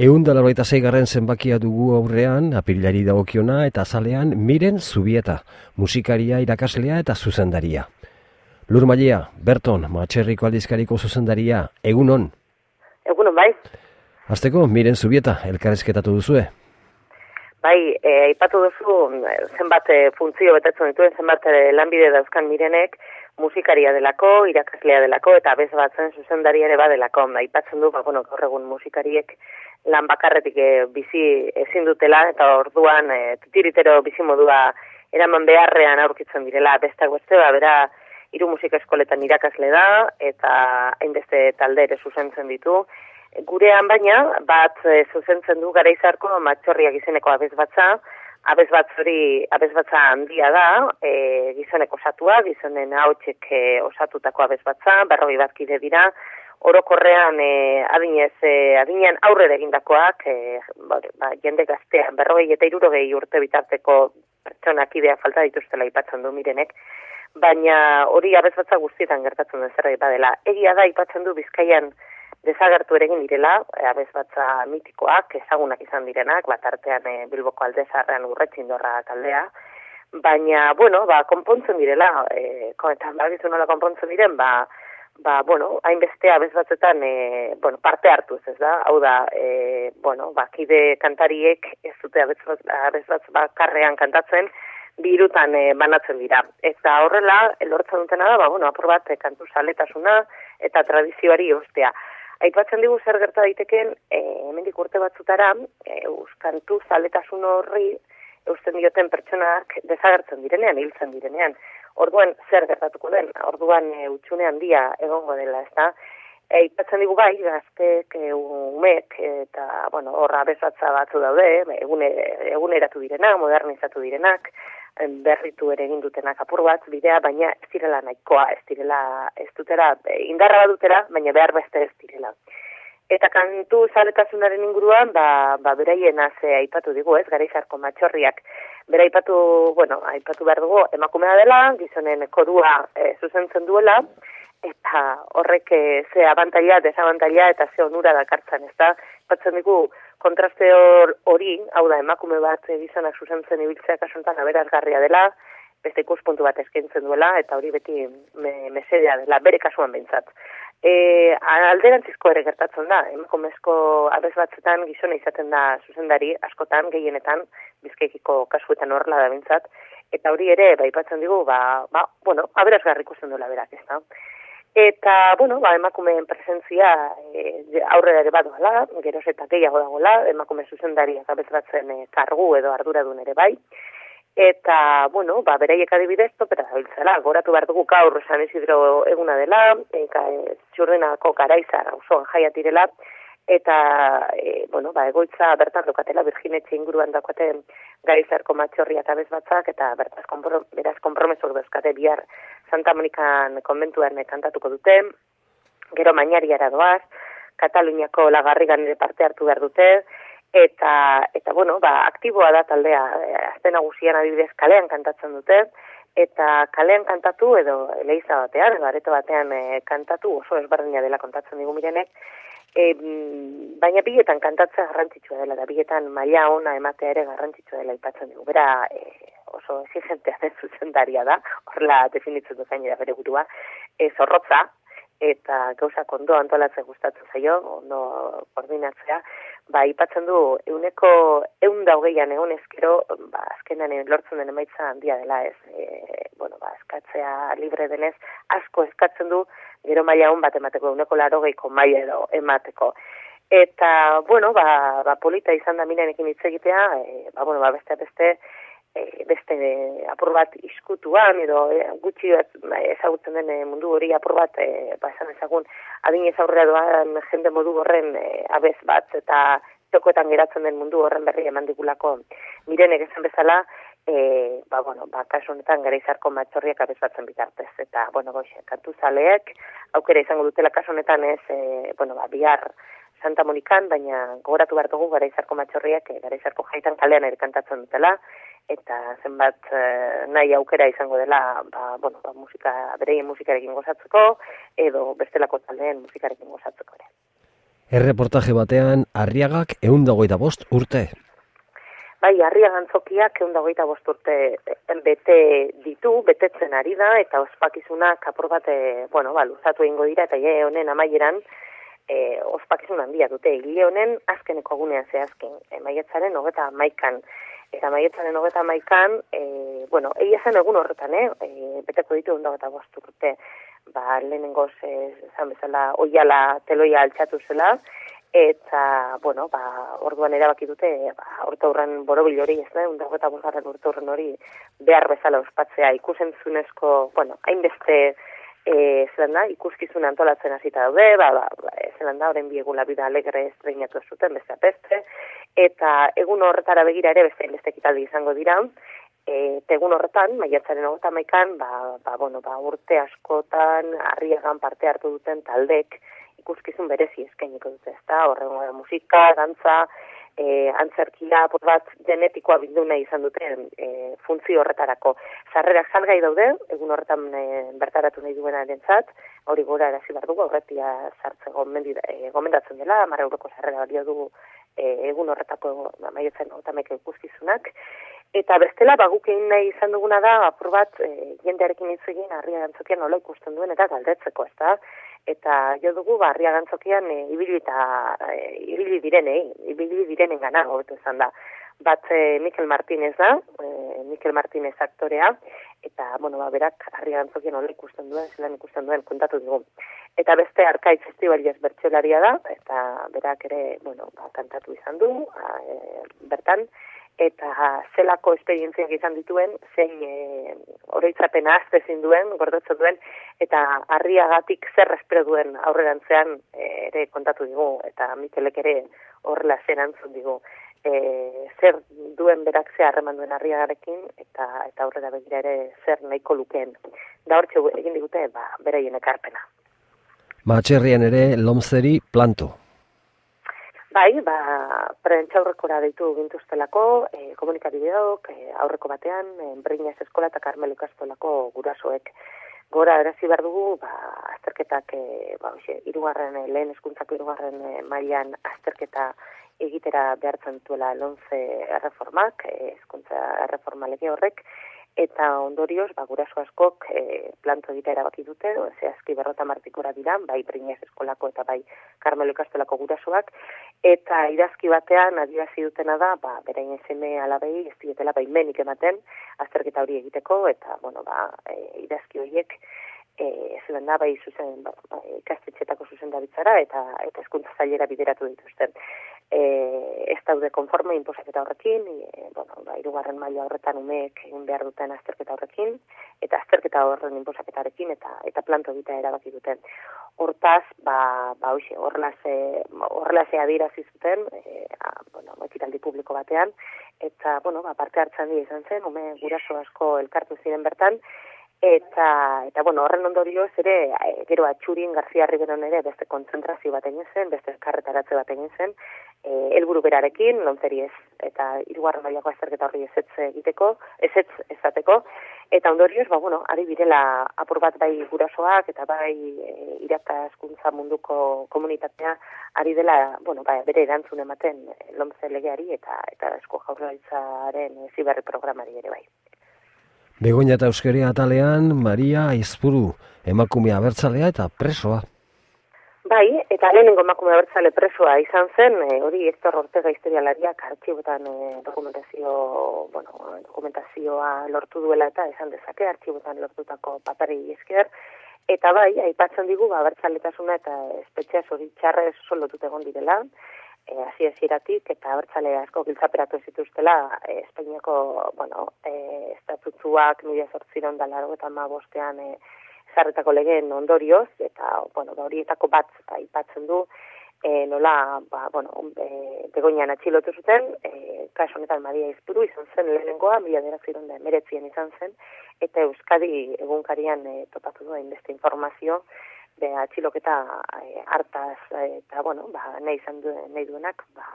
Egun da larbaita zeigarren zenbakia dugu aurrean, apirilari dagokiona eta azalean miren zubieta, musikaria, irakaslea eta zuzendaria. Lur Malia, Berton, Matxerriko aldizkariko zuzendaria, egunon? Egunon, bai. Azteko, miren zubieta, elkarrezketatu duzue? Bai, e, ipatu duzu, zenbat e, funtzio betetzen dituen, zenbat e, lanbide dauzkan mirenek, musikaria delako, irakaslea delako, eta bez batzen zuzendaria ere badelako. Aipatzen du, ba, bueno, gaur egun musikariek lan bakarretik e, bizi ezin dutela, eta orduan e, titiritero bizi modua eraman beharrean aurkitzen direla, bestak beste, ba, bera, hiru musika eskoletan irakasle da, eta hainbeste talde ere zuzentzen ditu. Gurean baina, bat e, zuzentzen du gara izarko matxorriak izeneko abez batza, abez hori abez batza handia da, e, gizoneko osatua, gizonen hau e, osatutako abez batza, berrogi bat kide dira, orokorrean e, adinez, e, adinean aurre egindakoak, e, ba, ba, jende gaztean, berrogei eta irurogei urte bitarteko pertsonak idea falta dituztela ipatzen du mirenek, baina hori abez batza guztietan gertatzen den zerbait badela. Egia da ipatzen du bizkaian desagertu ere egin direla, e, abez batza mitikoak, ezagunak izan direnak, bat artean e, Bilboko aldezarrean urretzin dorra taldea, baina, bueno, ba, konpontzen direla, e, eta bagizu nola konpontzen diren, ba, ba, bueno, hainbeste abez batzetan, e, bueno, parte hartu ez da, hau da, e, bueno, ba, kide kantariek ez dute abez, abez bakarrean kantatzen, birutan e, banatzen dira. Eta horrela, elortzen dutena da, ba, bueno, apur bat, e, kantu saletasuna eta tradizioari ostea. Aipatzen digu zer gerta daiteken, e, hemendik urte batzutara, e, kantu zaletasun horri, eusten dioten pertsonak desagertzen direnean, hiltzen direnean. Orduan, zer gertatuko den, orduan e, utxunean dia egongo dela, ez da? Eipatzen digu bai, gaztek, e, umek, eta, bueno, horra bezatza batzu daude, egune, eguneratu direnak, modernizatu direnak, berritu ere egin dutenak apur bat bidea, baina ez direla nahikoa, ez direla, ez dutera, indarra bat dutera, baina behar beste ez direla. Eta kantu zaletasunaren inguruan, ba, ba beraien aze aipatu digu, ez, gara izarko matxorriak. Bera aipatu, bueno, aipatu behar dugu, emakumea dela, gizonen kodua e, zuzentzen duela, eta horrek e, ze abantaila, desabantaila, eta ze onura dakartzen, ez da? Batzen digu, kontraste hori, hau da, emakume bat gizonak zuzentzen ibiltzea kasuntan aberazgarria dela, beste ikuspuntu bat eskaintzen duela, eta hori beti me, mesedea dela, bere kasuan behintzat. E, alderantzizko ere gertatzen da, emakumezko abez batzetan gizona izaten da zuzendari, askotan, gehienetan, bizkaikiko kasuetan horrela da behintzat, eta hori ere, baipatzen digu, ba, ba, bueno, aberazgarri ikusten duela berak, ez da. Eta, bueno, ba, emakumeen presentzia e, aurrera ere badoala, geroz eta gehiago dagoela, emakume zuzendariak abetratzen e, kargu edo arduradun ere bai. Eta, bueno, ba, beraiek adibidez, topera da biltzela, goratu behar dugu gaur San Isidro eguna dela, eka, e, txurrenako garaizar osoan jaiatirela, eta, e, bueno, ba, egoitza bertan dukatela, birginetxe inguruan dakoaten gaizarko matxorria eta bezbatzak, eta bertaz kompro, beraz kompromesok dezkate bihar Santa Monikan konbentuan kantatuko dute, gero mainariara doaz, Kataluniako lagarrigan ere parte hartu behar dute, eta, eta bueno, ba, aktiboa da taldea, azten agusian adibidez kalean kantatzen dute, eta kalean kantatu edo leiza batean, edo areto batean e, kantatu, oso ezberdina dela kontatzen digu mirenek, E, baina biletan kantatzea garrantzitsua dela, da biletan maila ona ematea ere garrantzitsua dela ipatzen dugu. Bera e, oso exigentea den zuzendaria da, horrela definitzen dut gainera bere gurua, e, zorrotza, eta gauza kondo antolatzen gustatzen zaio, ondo koordinatzea, ba, ipatzen du, euneko eun daugeian egun ezkero, ba, azkenan lortzen den emaitza handia dela ez, e, bueno, ba, eskatzea libre denez, asko eskatzen du, gero maila hon bat emateko, euneko laro geiko maila edo emateko. Eta, bueno, ba, ba polita izan da minenekin hitz egitea, e, ba, bueno, ba, beste beste, e, beste e, apur bat iskutuan, edo e, gutxi bat ba, ezagutzen den e, mundu hori apur bat, e, ba, esan ezagun, adin ez aurrera doan jende modu horren e, abez bat, eta txokoetan geratzen den mundu horren berri eman digulako mirenek esan bezala, e, ba, bueno, ba, kasu honetan gara izarko matxorriak abezatzen bitartez. Eta, bueno, goxe, kantu zaleek, aukera izango dutela kasu honetan ez, e, bueno, ba, bihar Santa Monikan, baina gogoratu behar dugu gara izarko matxorriak, e, gara izarko jaitan kalean ere kantatzen dutela, eta zenbat e, nahi aukera izango dela, ba, bueno, ba, musika, bereien musikarekin gozatzeko, edo bestelako taldeen musikarekin gozatzeko ere. Erreportaje batean, arriagak eundagoita bost urte. Bai, arriagan zokiak eundagoita bost urte eh, bete ditu, betetzen ari da, eta ospakizunak apur bat, eh, bueno, ba, luzatu ingo dira, eta ie honen amaieran, e, ospakizun handia dute, hile honen azkeneko gunean zehazken, e, maietzaren hogeta maikan, eta maietzaren hogeta maikan, e, bueno, egia zen egun horretan, eh, e, beteko ditu eundagoita bost urte, ba, lehenengoz, esan bezala, oiala teloia altxatu zela, eta, bueno, ba, orduan erabaki dute, ba, orta hurren borobil hori, ez da, undar eta bosgarren urte hurren hori, behar bezala ospatzea, ikusentzunezko, bueno, hainbeste, e, zelan da, ikuskizun antolatzen hasita daude, ba, ba, ba zelan da, horren biegula bida alegre estreinatu zuten, beste eta egun horretara begira ere beste beste ekitaldi izango dira, E, egun horretan, maiatzaren hogeta maikan, ba, ba, bueno, ba, urte askotan, arriagan parte hartu duten taldek, ikuskizun berezi eskainiko dute, ezta? Horrengo musika, dantza, eh antzerkia, por bat genetikoa bildu nahi izan dute e, funtzio horretarako. Sarrerak salgai daude, egun horretan e, bertaratu nahi duenarentzat, hori gora erazi bar dugu aurretia sartze e, gomendatzen dela, 10 euroko sarrera balio dugu e, egun horretako maietzen otameke ikuskizunak Eta bestela, ba, guk egin nahi izan duguna da, apur bat, e, jendearekin hitz egin, harria gantzokian nola ikusten duen, eta galdetzeko, ez da? Eta jo dugu, ba, harria gantzokian, e, ibili eta, e, ibili direnei, ibili direnen gana, hobetu izan da. Bat, e, Mikel Martinez da, e, Mikel Martinez aktorea, eta, bueno, ba, berak, harria gantzokian nola ikusten duen, zelan ikusten duen, kontatu dugu. Eta beste, arkaitz festivalioz bertxelaria da, eta berak ere, bueno, ba, kantatu izan du, a, e, bertan, eta zelako esperientziak izan dituen, zein e, oroitzapena azte duen, gordotzen duen, eta harriagatik zer espero duen aurrerantzean e, ere kontatu digu, eta Mikelek ere horrela zen antzun digu. E, zer duen berak ze harreman duen harriagarekin, eta eta aurrera begira ere zer nahiko lukeen. Da hortxe egin digute, ba, beraien ekarpena. Matxerrian ere lomzeri planto. Bai, ba, prentza aurrekora deitu gintuztelako, e, komunikabideok, e, aurreko batean, e, Eskola eta Karmelo Kastolako gurasoek. Gora, erazi behar dugu, ba, azterketak, e, ba, oxe, irugarren, lehen eskuntzako irugarren e, mailan azterketa egitera behartzen duela lonze erreformak, e, eskuntza erreforma lege horrek, eta ondorioz, ba, guraso askok e, planto egitea erabaki dute, zehazki berrota martikora dira, bai Brinez eskolako eta bai Carmelo Ikastolako gurasoak, eta idazki batean adierazi dutena da, ba, berain ezeme alabei, ez dietela bai menik ematen, azterketa hori egiteko, eta, bueno, ba, e, idazki horiek, e, zelen da, bai, zuzen, ba, ba, ikastetxetako zuzen eta, eta eskuntza zailera bideratu dituzten e, ez daude konforme inposaketa horrekin, e, bueno, ba, irugarren maila horretan umeek egin behar duten azterketa horrekin, eta azterketa horren inposaketarekin, eta eta planto egitea erabaki duten. Hortaz, ba, ba hoxe, horrelase adirazi zuten, e, a, bueno, ekitaldi publiko batean, eta, bueno, ba, parte hartzen dira izan zen, ume guraso asko elkartu ziren bertan, Eta, eta bueno, horren ondorioz ere, e, gero atxurin Garzia Riberon ere beste kontzentrazio bat egin zen, beste eskarretaratze bat egin zen, e, elburu berarekin, lontzeri ez, eta irugarren mailako azterketa horri ez egiteko, ez ezateko, eta ondorioz, ba, bueno, ari birela apur bat bai gurasoak, eta bai e, irakaskuntza munduko komunitatea, ari dela, bueno, bai, bere erantzun ematen lontze legeari, eta, eta esko jaurlaritzaren ziberri programari ere bai. Begoña eta Euskeria atalean, Maria Aizpuru, emakumea bertzalea eta presoa. Bai, eta lehenengo emakume bertzale presoa izan zen, e, hori Estor Ortega historialariak artxibotan e, dokumentazio, bueno, dokumentazioa lortu duela eta esan dezake artxibotan lortutako papari esker, eta bai, aipatzen digu, ba, bertzaletasuna eta espetxea hori txarrez solotut egon direla, e, eh, hasi esiratik eta bertzale asko giltzaperatu zituztela e, Espainiako, bueno, e, estatutzuak mila sortziron da laro eta ma bostean e, zarretako legeen ondorioz, eta, bueno, ba, horietako bat aipatzen du, e, nola, ba, bueno, e, begoinan atxilotu zuten, e, kaso honetan Maria Izpuru izan zen lehenengoa, mila dira ziron da emeretzien izan zen, eta Euskadi egunkarian e, topatu duen beste informazio, be atxiloketa e, hartaz eta bueno ba nahi izan du nahi duenak ba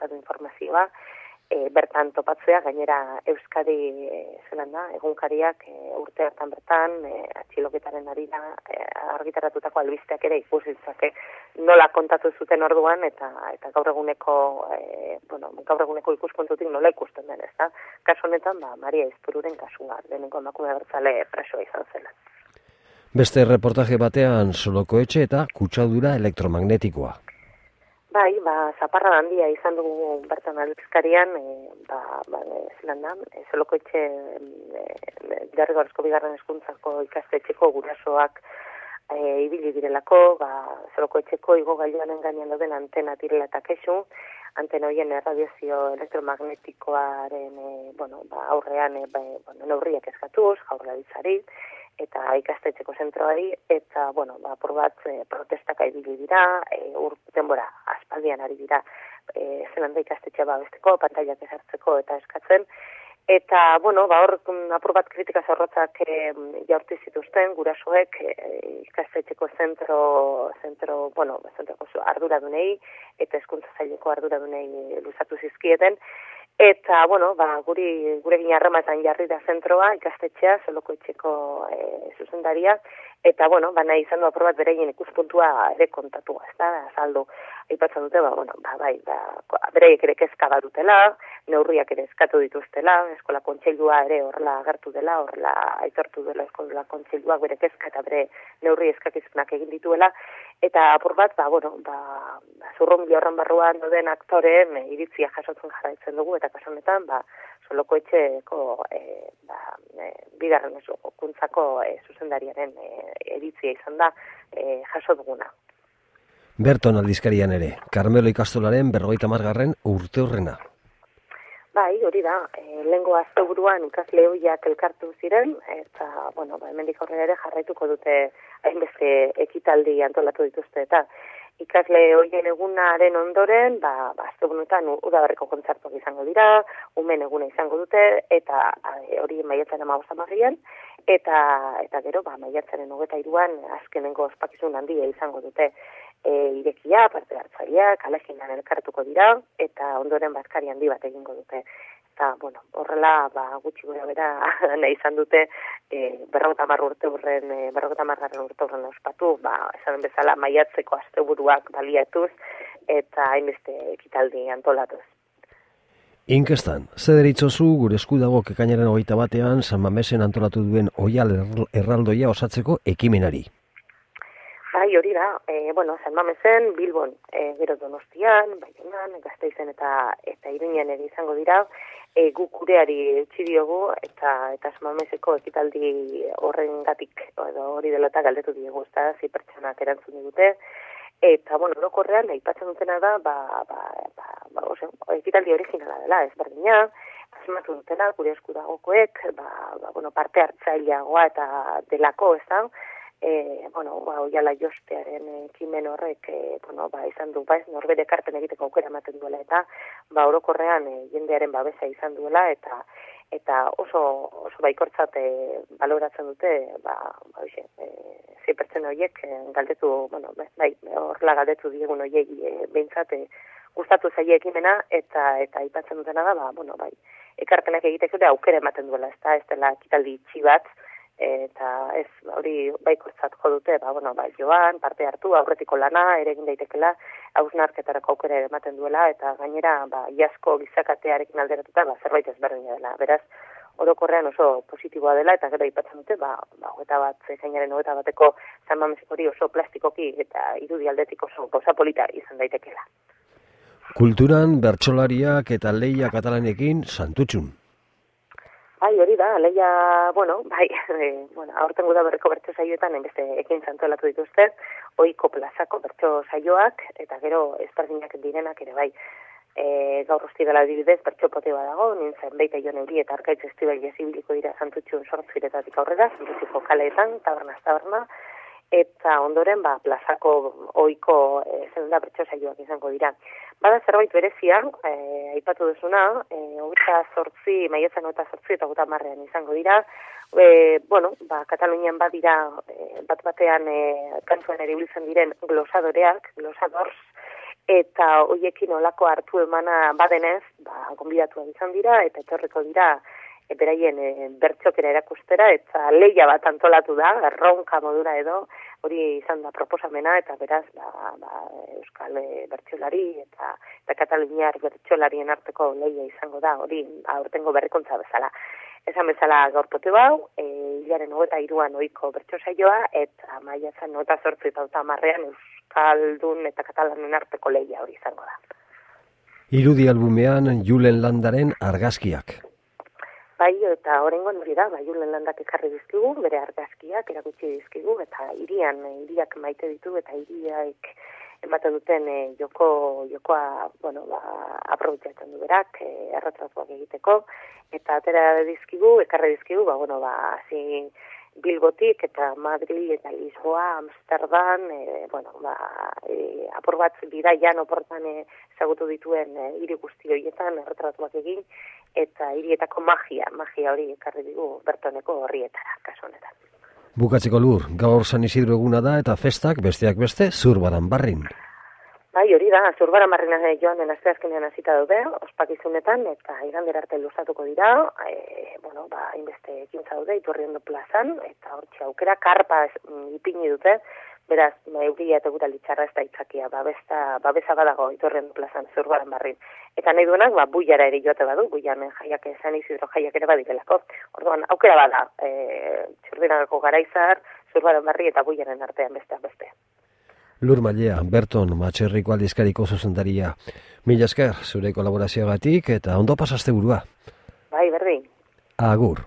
badu informazioa e, bertan topatzea, gainera Euskadi e, zelan da, egunkariak e, urte hartan bertan, e, atxiloketaren arira e, argitaratutako albisteak ere ikusitzake nola kontatu zuten orduan, eta eta gaur eguneko, e, bueno, gaur eguneko ikuskontutik nola ikusten den, ez da? Kaso honetan, ba, Maria Izpururen kasua, denenko emakume bertzale presoa izan zela. Beste reportaje batean soloko etxe eta kutsadura elektromagnetikoa. Bai, ba, zaparra handia izan dugu bertan aldizkarian, e, ba, ba, zelan da, e, zeloko etxe e, derrigorazko bigarren eskuntzako ikastetxeko gurasoak e, ibili direlako, ba, zeloko etxeko igo gailuanen gainean dauden antena direla eta kesu, antena hoien erradiazio elektromagnetikoaren e, bueno, ba, aurrean e, ba, bueno, neurriak eskatuz, jaurra eta ikastetxeko zentroari, eta, bueno, ba, por bat, e, protestak aibili dira, e, ur, denbora, aspaldian ari dira, e, zelan da ikastetxea ba, besteko, pantailak ezartzeko eta eskatzen, eta, bueno, ba, hor, mm, apur bat kritika zorrotzak e, jaurti zituzten, gurasoek e, ikastetxeko zentro, zentro, bueno, zentroko arduradunei, eta eskuntza zaileko arduradunei luzatu zizkieten, Eta, bueno, ba, guri, gure gina harrematan jarri da zentroa, ikastetxea, zeloko etxeko e, zuzendaria, eta, bueno, ba, nahi izan du aprobat bereien ikuspuntua ere kontatu, ez da, azaldu, aipatzen dute, ba, bueno, ba, bai, ba, bereiek ere kezka dutela, neurriak ere eskatu dituztela, eskola kontseilua ere horrela agertu dela, horrela aitortu dela eskola kontseilua bere kezka eta bere neurri eskakizunak egin dituela, eta apur bat, ba, bueno, ba, ba zurrun horren barruan doden aktoreen e, iritzia jasotzen jarraitzen dugu, eta honetan, ba, soloko etxeko e, ba, e, bigarren kuntzako e, zuzendariaren e, iritzia izan da e, jaso duguna. Berton aldizkarian ere, Carmelo ikastolaren berrogeita margarren urte horrena. Bai, hori da, e, lengo azte buruan ikasle hoiak elkartu ziren, eta, bueno, ba, hemendik horren ere jarraituko dute hainbeste ekitaldi antolatu dituzte, eta ikasle horien egunaren ondoren, ba, ba azte burunetan udabarreko kontzertuak izango dira, umen eguna izango dute, eta hori maiatzen ama marrian, eta, eta gero, ba, maiatzaren hogeta iruan, azkenengo ospakizun handia izango dute, e, irekia, parte hartzaia, kaleginan elkartuko dira, eta ondoren bazkari handi bat egingo dute. Eta, bueno, horrela, ba, gutxi gura bera, nahi izan dute, e, berrogeta urte urren, e, berrogeta urte urren ospatu, ba, esan bezala, maiatzeko asteburuak baliatuz, eta hainbeste ekitaldi antolatuz. Inkestan, ze deritzozu gure eskudago kekainaren hogeita batean San Mamesen antolatu duen oial erraldoia osatzeko ekimenari. Bai, hori da, e, bueno, San Mamesen, Bilbon, e, gero Donostian, Baionan, Gazteizen eta eta Iruñan ere izango dira, e, gu kureari utzi diogu eta eta San Mameseko ekitaldi horrengatik edo hori dela eta galdetu diegu, ezta, zi pertsonak erantzun digute. Eta, bueno, lokorrean, aipatzen dutena da, ba, ba, ba, ba ose, ekitaldi originala dela, ez berdina, asmatu dutena, gure eskudagokoek, ba, ba, bueno, parte hartzaileagoa eta delako, ez da, e, bueno, ba, oiala jostearen ekimen horrek, e, bueno, ba, izan du, ba, norbere karpen egiteko aukera ematen duela, eta, ba, orokorrean e, jendearen babesa izan duela, eta, eta oso, oso baikortzat e, baloratzen dute, ba, ba, oixe, e, zei pertsen horiek, e, galdetu, bueno, bai, horrela galdetu diegun horiek, e, behintzat, e, gustatu zaie ekimena, eta, eta ipatzen dutena da, ba, bueno, bai, ekarpenak egiteko aukera ematen duela, ez da, ez dela kitaldi txibat, eta ez hori baikortzat jo dute, ba, bueno, ba, joan, parte hartu, aurretiko lana, ere egin daitekela, hausnarketarako aukera ematen duela, eta gainera, ba, iasko gizakatearekin alderatuta, ba, zerbait ezberdina dela. Beraz, orokorrean oso positiboa dela, eta gero ipatzen dute, ba, ba, hogeta bat, zainaren hogeta bateko zanbamesik hori oso plastikoki eta irudi aldetik oso gauza polita izan daitekela. Kulturan, bertsolariak eta leia katalanekin santutxun. Bai, hori da, leia, bueno, bai, e, bueno, aurten guda berreko bertso saioetan, enbeste ekin zantolatu dituzte, oiko plazako bertso saioak, eta gero ezberdinak direnak ere bai. E, gaur usti dela dibidez, bertso pote dago, nintzen beita jo neuri eta arkaitz estibai jezibiliko dira santutxun sortziretatik aurrera, zirutiko kaleetan, taberna, taberna, eta ondoren ba plazako ohiko e, eh, zelda bertso saioak izango dira. Bada zerbait berezia, eh aipatu duzuna, eh 28 maiatzen 28 eta 30 izango dira. E, bueno, ba Katalunian badira e, bat batean e, kantuen ere ibiltzen diren glosadoreak, glosadors eta hoiekin olako hartu emana badenez, ba, gonbidatu izan dira, eta etorriko dira, e, beraien e, bertxokera erakustera, eta leia bat antolatu da, erronka modura edo, hori izan da proposamena, eta beraz, ba, ba, Euskal e, bertxolari, eta, eta Kataluniar bertxolarien arteko leia izango da, hori aurtengo berrikontza bezala. Esan bezala gaurkote bau, e, hilaren hogeta iruan oiko bertxo saioa, eta maia zan nota sortzu eta marrean Euskaldun eta Katalanen arteko leia hori izango da. Irudi albumean Julen Landaren argazkiak. Bai, eta horrengoan hori da, bai, julen landak ekarri dizkigu, bere argazkiak erakutsi dizkigu, eta irian, iriak maite ditu, eta iriak ematen duten e, joko, jokoa, bueno, ba, aprobitzatzen du berak, e, erretratuak egiteko, eta atera dizkigu, ekarri dizkigu, ba, bueno, ba, zin, Bilbotik eta Madrid eta Lisboa, Amsterdam, e, bueno, ba, e, apur bat bida jan oportan ezagutu dituen e, hiri guzti horietan erretratuak egin, eta hirietako magia, magia hori ekarri digu bertoneko horrietara, kasu honetan. Bukatzeko lur, gaur San Isidro eguna da eta festak besteak beste zurbaran barrin. Bai, hori da, zurbara marrina joan den azte azkenean azita dute, ospakizunetan, eta igander arte luzatuko dira, e, bueno, ba, inbeste ekintza dute, iturri ondo plazan, eta hor aukera, karpa mm, ipini dute, beraz, ma, euria eta gura litxarra ez da itzakia, babesa, babesa badago iturri ondo plazan zurbaran barrin. Eta nahi duenak, ba, buiara ere joate badu, buian jaiak esan izidro jaiak ere badirelako. Orduan, aukera bada, e, txurdinagako garaizar, zurbaran barri eta buiaren artean bestean bestean. Lur Mailea, Berton, Matxerriko aldizkariko zuzendaria. Mila esker, zure kolaborazioagatik eta ondo pasaste burua. Bai, berdin. Agur.